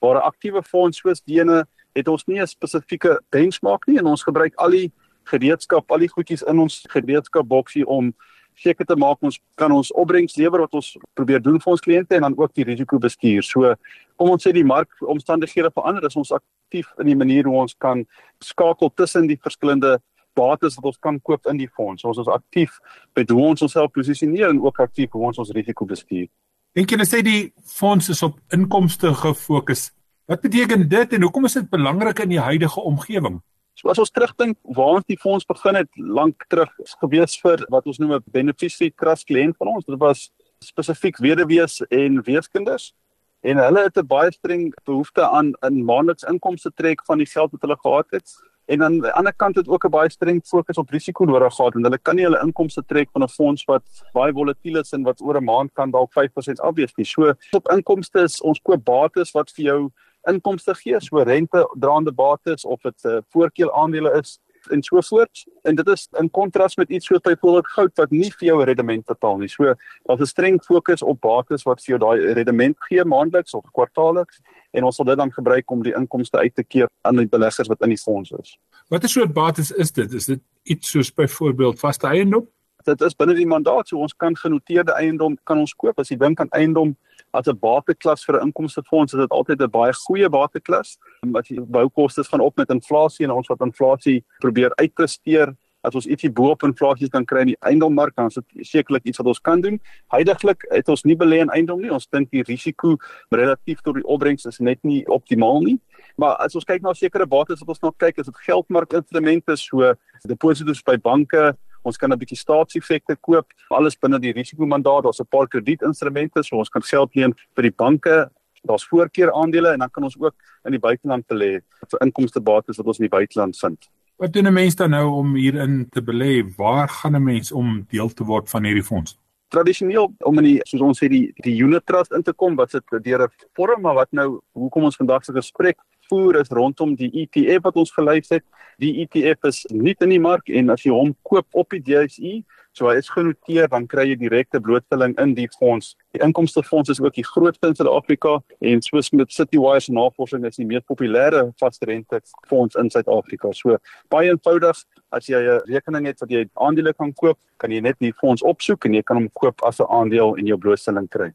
Waar 'n aktiewe fonds soos Dene het ons nie 'n spesifieke benchmark nie en ons gebruik al die gereedskap, al die goedjies in ons gereedskapboksie om seker te maak ons kan ons opbrengs lewer wat ons probeer doen vir ons kliënte en dan ook die risiko bestuur. So kom ons sê die markomstandighede verander, is ons aktief in die manier hoe ons kan skakel tussen die verskillende bates wat ons kan koop in die fonds. Ons is aktief by hoe ons onsself posisioneer en ook aktief hoe ons ons risiko bestuur. Dink net sê die fonds is op inkomste gefokus? Wat beteken dit en hoekom is dit belangrik in die huidige omgewing? So as ons terugdink waar ons die fonds begin het lank terug gewees vir wat ons noem 'n beneficiary trust kliënt van ons, dit was spesifiek weduwees en weeskinders en hulle het 'n baie streng behoefte aan 'n maandeliks inkomste trek van die geld wat hulle gehad het. En aan die ander kant het ook 'n baie streng fokus op risiko nodig gehad en hulle kan nie hulle inkomste trek van 'n fonds wat baie volatiel is en wat oor 'n maand kan dalk 5% afwees nie. So op inkomste is ons koop bates wat vir jou inkomste gee, so rente draande bates of dit 'n uh, voorkeur aandele is en so voort. En dit is in kontras met iets soos byvoorbeeld goud wat nie vir jou rendement betaal nie. So daar's 'n streng fokus op bates wat vir jou daai rendement gee maandeliks of kwartaalliks en ons sal dit dan gebruik om die inkomste uit te keer aan die beleggers wat in die fonds is. Watter soort bates is dit? Is dit iets soos byvoorbeeld vaste eiendom? Dit is binne die mandaat, so ons kan genoteerde eiendom kan ons koop as jy dink aan eiendom as 'n bateklas vir 'n inkomstefonds is dit altyd 'n baie goeie bateklas. As jy boukoste gaan op met inflasie en ons wat inflasie probeer uitpresteer, as ons ietsie bo op inflasie kan kry in die eiendommark, dan is dit sekerlik iets wat ons kan doen. Heidiglik het ons nie belê in eiendom nie. Ons dink die risiko relatief tot die opbrengs is net nie optimaal nie. Maar as ons kyk na sekere bates wat ons nog kyk, is dit geldmarkinstrumente so deposito's by banke, Ons kan 'n bietjie staatseffekte koop, alles binne die risikomandaat. Daar's 'n paar kredietinstrumente, so ons kan geld leen vir die banke. Daar's voorkeur aandele en dan kan ons ook in die buiteland belê vir inkomstebates wat ons in die buiteland vind. Wat doen 'n mens dan nou om hierin te belê? Waar gaan 'n mens om deel te word van hierdie fonds? Tradisioneel om in die soos ons sê die die unit trust in te kom wat sit deur 'n vorm maar wat nou hoekom ons vandag se gesprek voer is rondom die ETF wat ons gelys het. Die ETF is nie in die mark en as jy hom koop op die JSE, so hy is genoteer, dan kry jy direkte blootstelling in die fonds. Die inkomstefonds is ook die grootste in Suid-Afrika en soos met Citywire se navorsing is die mees populêre vastrente fonds in Suid-Afrika. So baie eenvoudig, as jy 'n rekening het wat jy aandele kan koop, kan jy net die fonds opsoek en jy kan hom koop as 'n aandeel en jou blootstelling kry.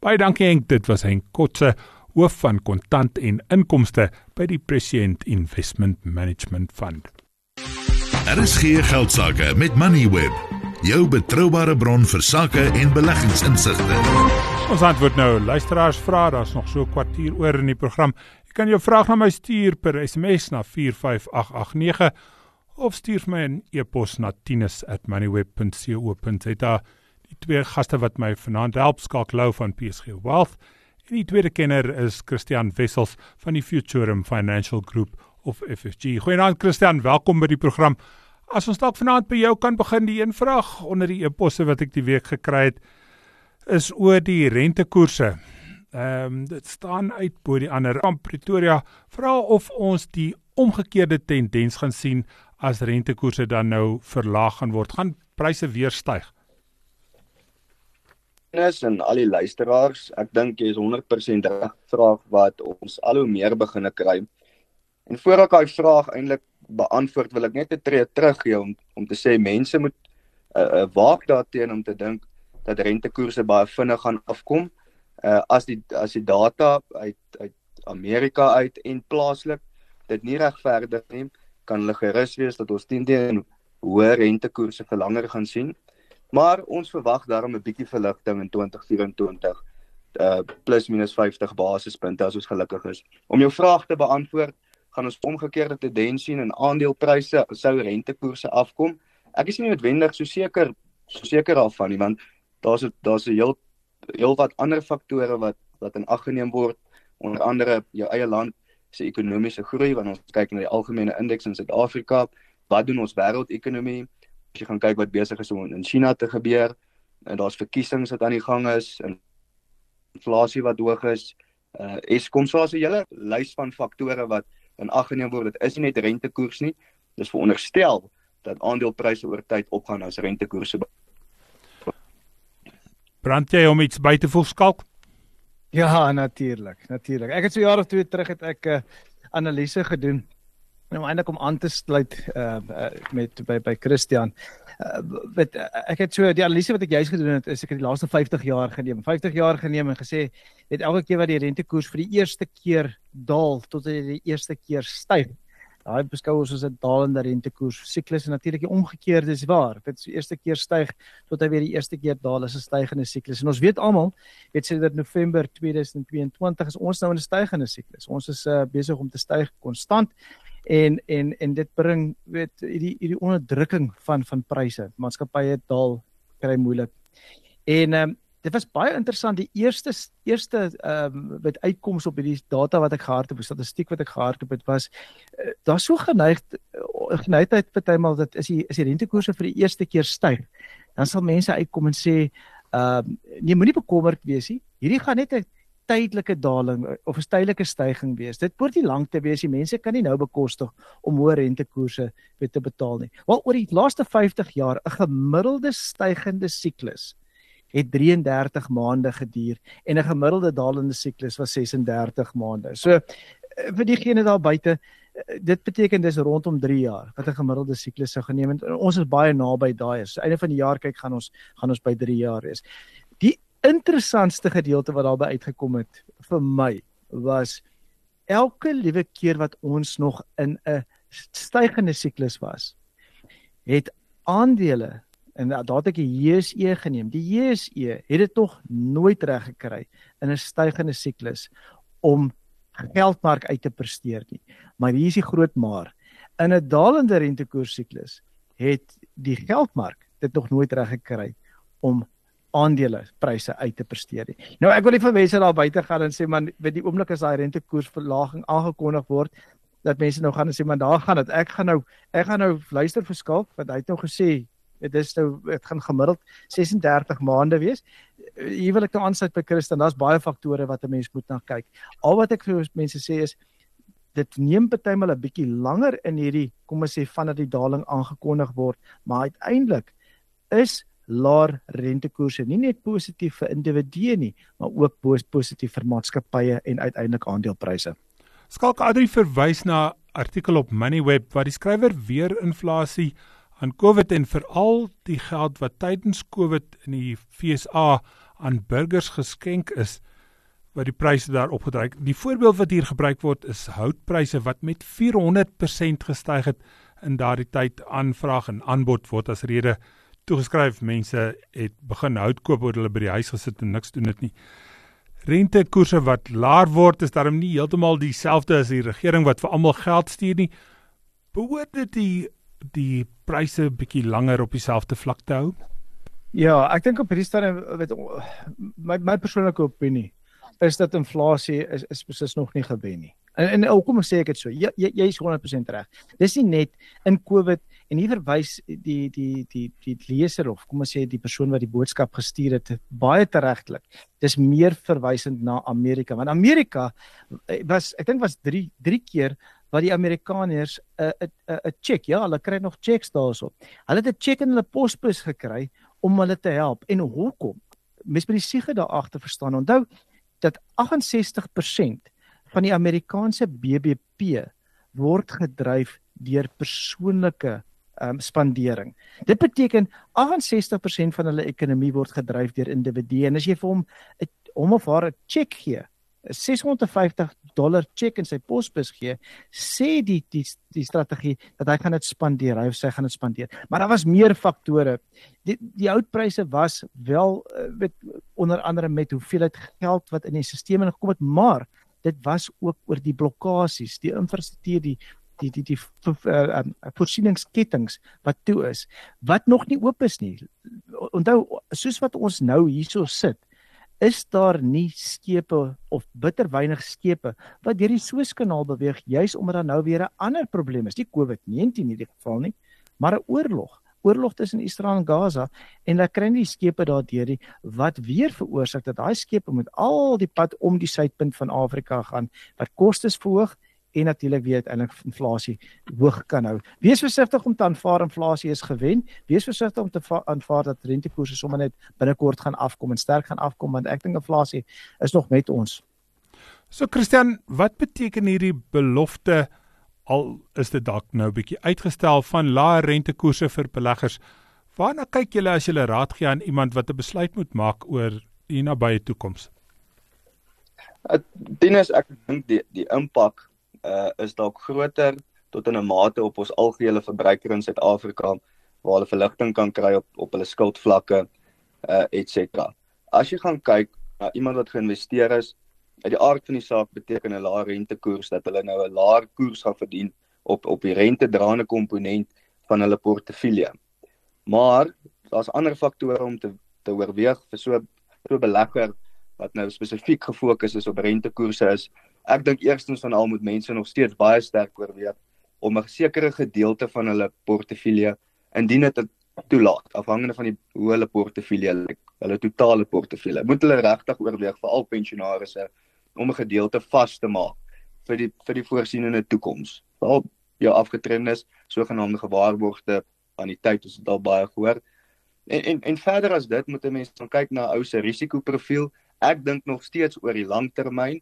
Baie dankie Henk, dit was Henk Kotse hoof van kontant en inkomste by die Prescient Investment Management Fund. Daar is geen geldsaake met Moneyweb, jou betroubare bron vir sake en beleggingsinsigte. Ons antwoord nou luisteraars vra, daar's nog so 'n kwartier oor in die program. Jy kan jou vraag na my stuur per SMS na 45889 of stuur my 'n e-pos na tinus@moneyweb.co.za. Die twee gaste wat my vanaand help, Skalk Lou van PSG Wealth En die tweede kenner is Christian Wessels van die Futurum Financial Group of FFG. Goeienaand Christian, welkom by die program. As ons dalk vanaand by jou kan begin, die een vraag onder die e-posse wat ek die week gekry het is oor die rentekoerse. Ehm um, dit staan uit bo die ander. Van Pretoria vra of ons die omgekeerde tendens gaan sien as rentekoerse dan nou verlaag gaan word. Gaan pryse weer styg? Tinus en al die luisteraars, ek dink jy is 100% reg vraag wat ons al hoe meer begine kry. En voor ek daai vraag eintlik beantwoord, wil ek net 'n tree terug gee om om te sê mense moet 'n uh, uh, waak daarteenoor om te dink dat rentekoerse baie vinnig gaan afkom. Uh as die as die data uit uit Amerika uit en plaaslik dit nie regverdig nie, kan hulle gerus wees dat ons teen teen hoë rentekoerse vir langer gaan sien. Maar ons verwag daarom 'n bietjie verligting in 2024 uh plus minus 50 basispunte as ons gelukkig is. Om jou vraag te beantwoord, gaan ons omgekeerde tendens sien in aandelepryse sou rentekoerse afkom. Ek is nie noodwendig so seker so seker daarvan nie want daar's daar's 'n heel heel wat ander faktore wat wat in ag geneem word onder andere jou eie land se ekonomiese groei wanneer ons kyk na die algemene indeks in Suid-Afrika wat doen ons wêreldekonomie jy gaan kyk wat besig is om in China te gebeur en daar's verkiesings wat aan die gang is en inflasie wat hoog is uh Eskom so as 'n hele lys van faktore wat in ag geneem word dit is nie net rentekoers nie dis veronderstel dat aandelepryse oor tyd opgaan as rentekoerse Brand jy om iets by te voeg skalk? Ja, natuurlik, natuurlik. Ek het so jare twee terug het ek 'n uh, analise gedoen om eintlik om aan te sluit uh, uh met by by Christian. Uh, met uh, ek het so die analise wat ek juis gedoen het is ek het die laaste 50 jaar geneem. 50 jaar geneem en gesê het elke keer wat die rentekoers vir die eerste keer daal tot dit die eerste keer styg. Daai beskou ons as 'n dalende rentekoers siklus en natuurlik die omgekeerde is waar. Dit die eerste keer styg tot hy weer die eerste keer daal is 'n stygende siklus. En ons weet almal, weet sê dat November 2022 is ons nou in 'n stygende siklus. Ons is uh, besig om te styg konstant en en en dit bring weet hierdie hierdie onderdrukking van van pryse. Maatskappye daal kry moeilik. En um, dit was baie interessant die eerste eerste ehm um, met uitkomste op hierdie data wat ek gehard het, statistiek wat ek gehard het, was uh, daar so geneig uh, geneigtheid partymal dat is die is die rentekoerse vir die eerste keer styg. Dan sal mense uitkom en sê ehm um, nee moenie bekommerd wees nie. Hierdie gaan net 'n tydelike daling of 'n tydelike stygings wees. Dit word nie lank te wees. Die mense kan nie nou bekostig om hoë rentekoerse te betaal nie. Wel oor die laaste 50 jaar 'n gemiddelde stygende siklus het 33 maande geduur en 'n gemiddelde dalende siklus was 36 maande. So eh, vir diegene daar buite eh, dit beteken dis rondom 3 jaar wat 'n gemiddelde siklus sou geneem het. Ons is baie naby daai. So einde van die jaar kyk gaan ons gaan ons by 3 jaar wees. Die interessantste gedeelte wat daarby uitgekom het vir my was elke liewe keer wat ons nog in 'n stygende siklus was het aandele en daar het ek die JSE geneem. Die JSE het dit nog nooit reg gekry in 'n stygende siklus om geldmark uit te presteer nie. Maar hier is die groot maar. In 'n dalende rentekoers siklus het die geldmark dit nog nooit reg gekry om aandele pryse uit te presteer nie. Nou ek wil nie vir mense daar buite gaan en sê man weet die oomblik as daai rentekoersverlaging aangekondig word dat mense nou gaan en sê man daar gaan dit ek gaan nou ek gaan nou luister vir skalk wat hy het nou gesê dit is nou dit gaan gemiddeld 36 maande wees. Hier wil ek nou aansluit by Christen. Daar's baie faktore wat 'n mens moet na kyk. Al wat ek vir mense sê is dit neem partymal 'n bietjie langer in hierdie kom ons sê vandat die daling aangekondig word, maar uiteindelik is laer rentekoerse nie net positief vir individue nie, maar ook positief vir maatskappye en uiteindelik aandelepryse. Skalk Adri verwys na artikel op Moneyweb waar die skrywer weer inflasie aan COVID en veral die geld wat tydens COVID in die FSA aan burgers geskenk is wat die pryse daar opgedryf. Die voorbeeld wat hier gebruik word is houtpryse wat met 400% gestyg het in daardie tyd aanvraag en aanbod word as rede toegeskryf mense het begin hout koop oor hulle by die huis gesit en niks doen dit nie. Rentekoerse wat laer word is daarom nie heeltemal dieselfde as die regering wat vir almal geld stuur nie. Behoort dit die die pryse bietjie langer op dieselfde vlak te hou? Ja, ek dink op hierdie stadium weet my my persoonlike opinie is dat inflasie is is presies nog nie gewen nie. En en hoekom sê ek dit so? Jy jy is 100% reg. Dis nie net in COVID en hier verwys die die die die leser of kom ons sê die persoon wat die boodskap gestuur het baie teregtelik. Dis meer verwysend na Amerika want Amerika eh, was ek dink was 3 3 keer wat die Amerikaners 'n 'n 'n check ja, hulle kry nog checks daarso. Hulle het 'n check in hulle posbus gekry om hulle te help en hoekom? mens moet die siege daar agter verstaan. Onthou dat 68% van die Amerikaanse BBP word gedryf deur persoonlike um, spandering. Dit beteken 68% van hulle ekonomie word gedryf deur individue en as jy vir hom hom of haar 'n cheque gee, 'n 650 dollar cheque in sy posbus gee, sê die die die strategie dat hy gaan dit spandeer, hy of sy gaan dit spandeer. Maar daar was meer faktore. Die die houtpryse was wel met onder andere met hoeveelheid geld wat in die stelsel ingekom het, maar dit was ook oor die blokkades, die infrastruktuur, die die die die uh, um, voorsieningsketTINGS wat toe is wat nog nie oop is nie. Onthou soos wat ons nou hierso sit, is daar nie skepe of bitter weinig skepe wat deur die Suezkanaal beweeg juis omdat daar nou weer 'n ander probleem is. Nie COVID-19 in hierdie geval nie, maar 'n oorlog. Oorlog tussen Israel en Gaza en dan kry jy skepe daardeur die wat weer veroorsaak dat daai skepe moet al die pad om die suidpunt van Afrika gaan wat kostes verhoog en natuurlik weer uiteindelik inflasie hoog kan hou. Wees versigtig om te aanvaar inflasie is gewen. Wees versigtig om te aanvaar dat rentekoerse sommer net binnekort gaan afkom en sterk gaan afkom want ek dink inflasie is nog met ons. So Christian, wat beteken hierdie belofte al is dit dalk nou 'n bietjie uitgestel van lae rentekoerse vir beleggers? Waarna kyk julle as julle raad gee aan iemand wat 'n besluit moet maak oor die nabye toekoms? Dit is ek dink die die impak uh, is dalk groter tot in 'n mate op ons algehele verbruiker in Suid-Afrika waar hulle verligting kan kry op op hulle skuldvlakke uh et cetera. As jy gaan kyk na iemand wat geïnvesteer is, uit die aard van die saak beteken 'n lae rentekoers dat hulle nou 'n laer koers gaan verdien op op die rentedraende komponent van hulle portefeulje. Maar daar's ander faktore om te te oorweeg vir so so belegger wat nou spesifiek gefokus is op rentekoerse is ek dink eerstens van al moet mense nog steeds baie sterk oorweeg om 'n sekere gedeelte van hulle portefeulje indien dit toelaat afhangende van die hoe hulle portefeulje hulle totale portefeulje. Moet hulle regtig oorweeg vir al pensionaarsse om 'n gedeelte vas te maak vir die vir die voorsienende toekoms. Al jou afgetrendes sogenaamde gewaarborgde aan die tyd is dit al baie gehoor. En en en verder as dit moet 'n mens kyk na ou se risikoprofiel. Ek dink nog steeds oor die langtermyn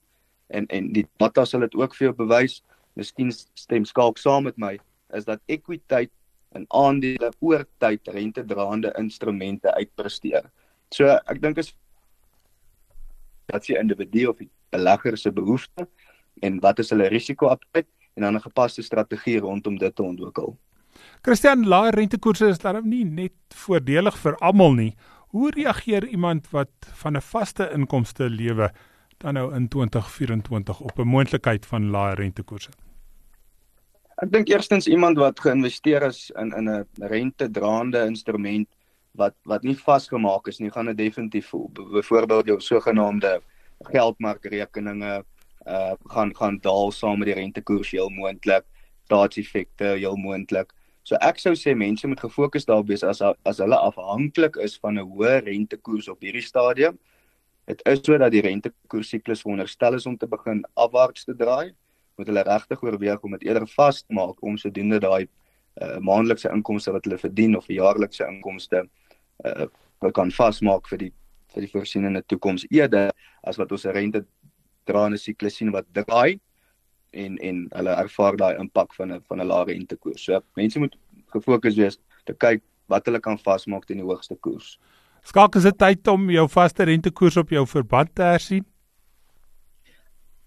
en en die data sal dit ook vir jou bewys. Miskien stem skalk saam met my is dat ekwiteit en aandele oor tyd rentedraande instrumente uitpresteer. So ek dink is dat jy individu of die belegger se behoeftes en wat is hulle risikoappetite en dan 'n gepaste strategie rondom dit te ontwikkel. Christian, lae rentekoerse is daarom nie net voordelig vir almal nie. Hoe reageer iemand wat van 'n vaste inkomste lewe dan nou in 2024 op 'n moontlikheid van lae rentekoerse? Ek dink eerstens iemand wat geïnvesteer is in in 'n rentedraande instrument wat wat nie vasgemaak is nie, gaan dit definitief voel. Byvoorbeeld jou sogenaamde geldmarkrekeninge uh gaan gaan daal saam met die rentekoers heel moontlik, staatseffekte heel moontlik. So ek sou sê mense moet gefokus daarop wees as as hulle afhanklik is van 'n hoë rentekoers op hierdie stadium Dit is so dat die rentekoers siklus veronderstel is om te begin afwaarts te draai. Moet hulle regtig oorweeg om dit eerder vas te maak om sodoende daai uh, maandelikse inkomste wat hulle verdien of jaarlikse inkomste uh kan vasmaak vir die vir die voorsienende toekoms eerder as wat ons 'n rente draande siklus sien wat draai en en hulle ervaar daai impak van 'n van 'n lae rentekoers. So mense moet gefokus wees te kyk wat hulle kan vasmaak teen die hoogste koers. Skalk is dit tyd om jou vaste rentekoers op jou verband te hersien.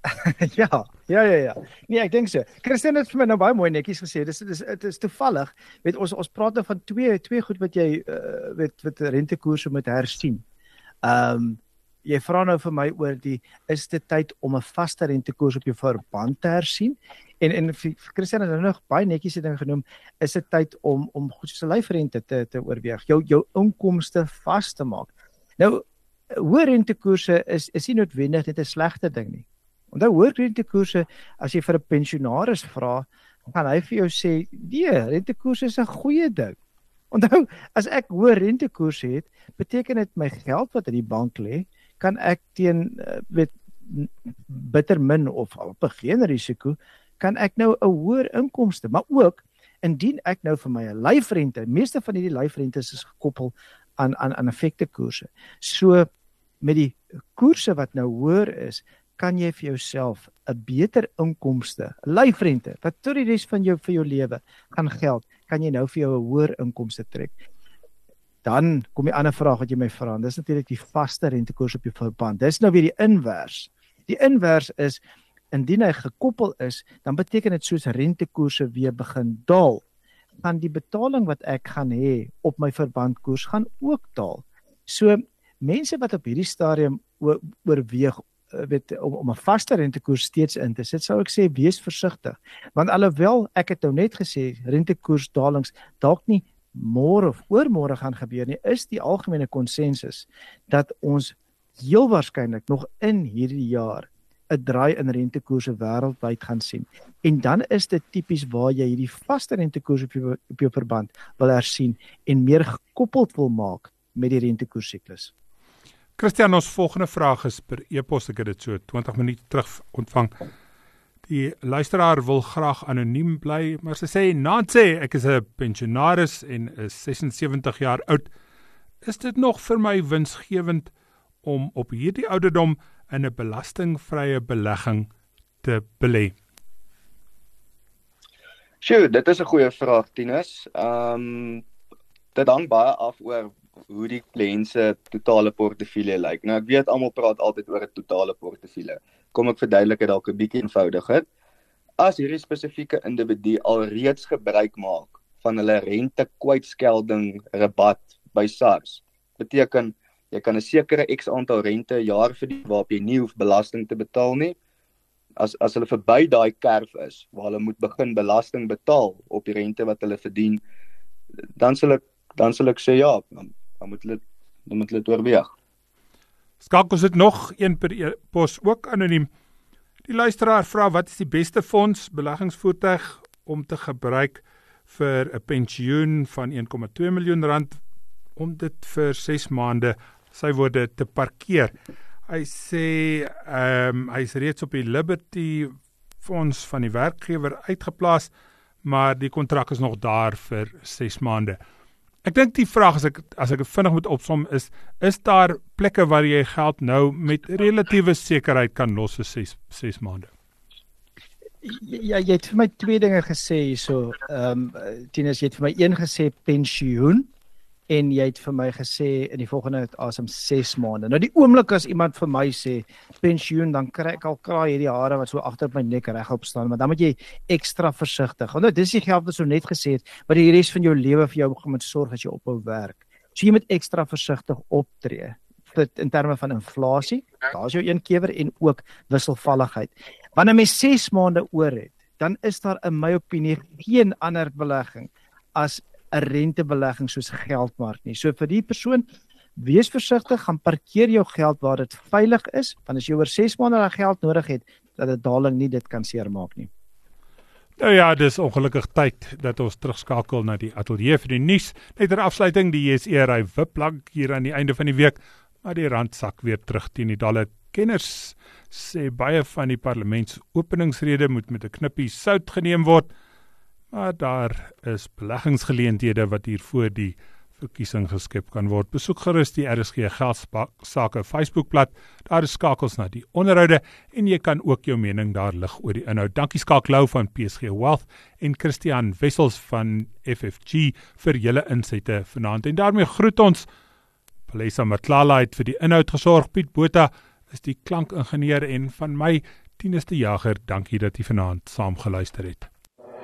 ja, ja ja ja. Nee, ek dink so. Christian het vir my nou baie mooi netjies gesê. Dis dis dit is toevallig. Weet ons ons praat nou van twee twee goed wat jy uh, weet wat rentekoerse moet hersien. Ehm um, jy vra nou vir my oor die is dit tyd om 'n vaste rentekoers op jou verband te hersien? En en Christian het nou nog baie netjies ding genoem, is dit tyd om om goed soos 'n lyfrente te te oorweeg, jou jou inkomste vas te maak. Nou hoë rentekoerse is is nie noodwendig net 'n slegte ding nie. Onthou hoë rentekoerse as jy vir 'n pensionaris vra, gaan hy vir jou sê, "Nee, rentekoerse is 'n goeie ding." Onthou, as ek hoë rentekoerse het, beteken dit my geld wat in die bank lê, kan ek teen uh, weet bitter min of op geen risiko kan ek nou 'n hoër inkomste, maar ook indien ek nou vir my 'n lyfrente, meeste van hierdie lyfrentes is gekoppel aan aan aan effekte koerse. So met die koerse wat nou hoër is, kan jy vir jouself 'n beter inkomste, 'n lyfrente wat tot die res van jou vir jou lewe gaan geld, kan jy nou vir jou 'n hoër inkomste trek. Dan kom die ander vraag wat jy my vra, dis natuurlik die vaste rentekoers op jou verband. Dis nou weer die invers. Die invers is indien hy gekoppel is, dan beteken dit soos rentekoerse weer begin daal, gaan die betaling wat ek gaan hê op my verbandkoers gaan ook daal. So mense wat op hierdie stadium oorweeg Eh, weet om om 'n vaste rentekoers steeds in te sit, sou ek sê wees versigtig. Want alhoewel ek het nou net gesê rentekoers dalings dalk nie môre of oormôre gaan gebeur nie, is die algemene konsensus dat ons heel waarskynlik nog in hierdie jaar 'n draai in rentekoerse wêreldwyd gaan sien. En dan is dit tipies waar jy hierdie vaste rentekoers op jou op jou verband wil hersien en meer gekoppeld wil maak met die rentekoersiklus. Christian, ons volgende vraag is per e-pos, ek het dit so 20 minute terug ontvang. Die luisteraar wil graag anoniem bly, maar sy sê Nancy, ek is 'n pensionaris en is 76 jaar oud. Is dit nog vir my winsgewend om op hierdie ouderdom in 'n belastingvrye belegging te belê? Sjoe, dit is 'n goeie vraag, Tinus. Ehm um, dit hang baie af oor hoe die kliënt se totale portefeulje lyk. Nou ek weet almal praat altyd oor 'n totale portefeulje. Kom ek verduidelik dit dalk 'n bietjie eenvoudiger. As hierdie spesifieke individu alreeds gebruik maak van hulle rente kwytskelding rabat by SARS, beteken jy kan 'n sekere X aantal rente per jaar verdien waarop jy nie hoef belasting te betaal nie. As as hulle verby daai kerf is waar hulle moet begin belasting betaal op die rente wat hulle verdien, dan sal ek dan sal ek sê ja, dan moet hulle dan moet hulle dit oorweeg. Skakel sit nog een per e pos ook anoniem. Die luisteraar vra wat is die beste fonds beleggingsvoertuig om te gebruik vir 'n pensioen van 1,2 miljoen rand om dit vir 6 maande sy woorde te parkeer. Hy sê ehm um, hy's reeds op die Liberty fonds van die werkgewer uitgeplaas, maar die kontrak is nog daar vir 6 maande. Ek dink die vraag as ek as ek vinnig moet opsom is is daar plekke waar jy geld nou met relatiewe sekerheid kan los vir 6 6 maande. Ja, jy het vir my twee dinge gesê hierso. Ehm um, Tinus, jy het vir my een gesê pensioen en jy het vir my gesê in die volgende asem 6 maande. Nou die oomblik as iemand vir my sê pensioen, dan kry ek al kraai hierdie hare wat so agter op my nek regop staan, maar dan moet jy ekstra versigtig. Want nou dis die geld wat so net gesê het wat die res van jou lewe vir jou moet sorg as jy ophou werk. So jy moet ekstra versigtig optree dit in terme van inflasie. Daar's jou een kewer en ook wisselvalligheid. Wanneer mens 6 maande oor het, dan is daar in my opinie geen ander belegging as 'n rentebelegging soos geldmark nie. So vir die persoon wees versigtig, gaan parkeer jou geld waar dit veilig is, want as jy oor 6 maande daai geld nodig het, dat 'n daling nie dit kan seermaak nie. Nou ja, dis ongelukkig tyd dat ons terugskakel na die ateljee vir die nuus. Net ter afsluiting, die JSE ry wiplank hier aan die einde van die week, maar die rand sak weer terug teen die dollar. Kenners sê baie van die parlementsopeningsrede moet met 'n knippie sout geneem word. Maar daar is beleggingsgeleenthede wat hier voor die verkiesing geskep kan word. Besoek gerus die RSG Geldsaake Facebookblad. Daar is skakels na die onderhoude en jy kan ook jou mening daar lig oor die inhoud. Dankie Skaklou van PSG Wealth en Christian Wessels van FFG vir julle insette vanaand. En daarmee groet ons Palesa Matlala het vir die inhoud gesorg. Piet Botha is die klankingenieur en van my Tinus de Jager. Dankie dat jy vanaand saam geluister het.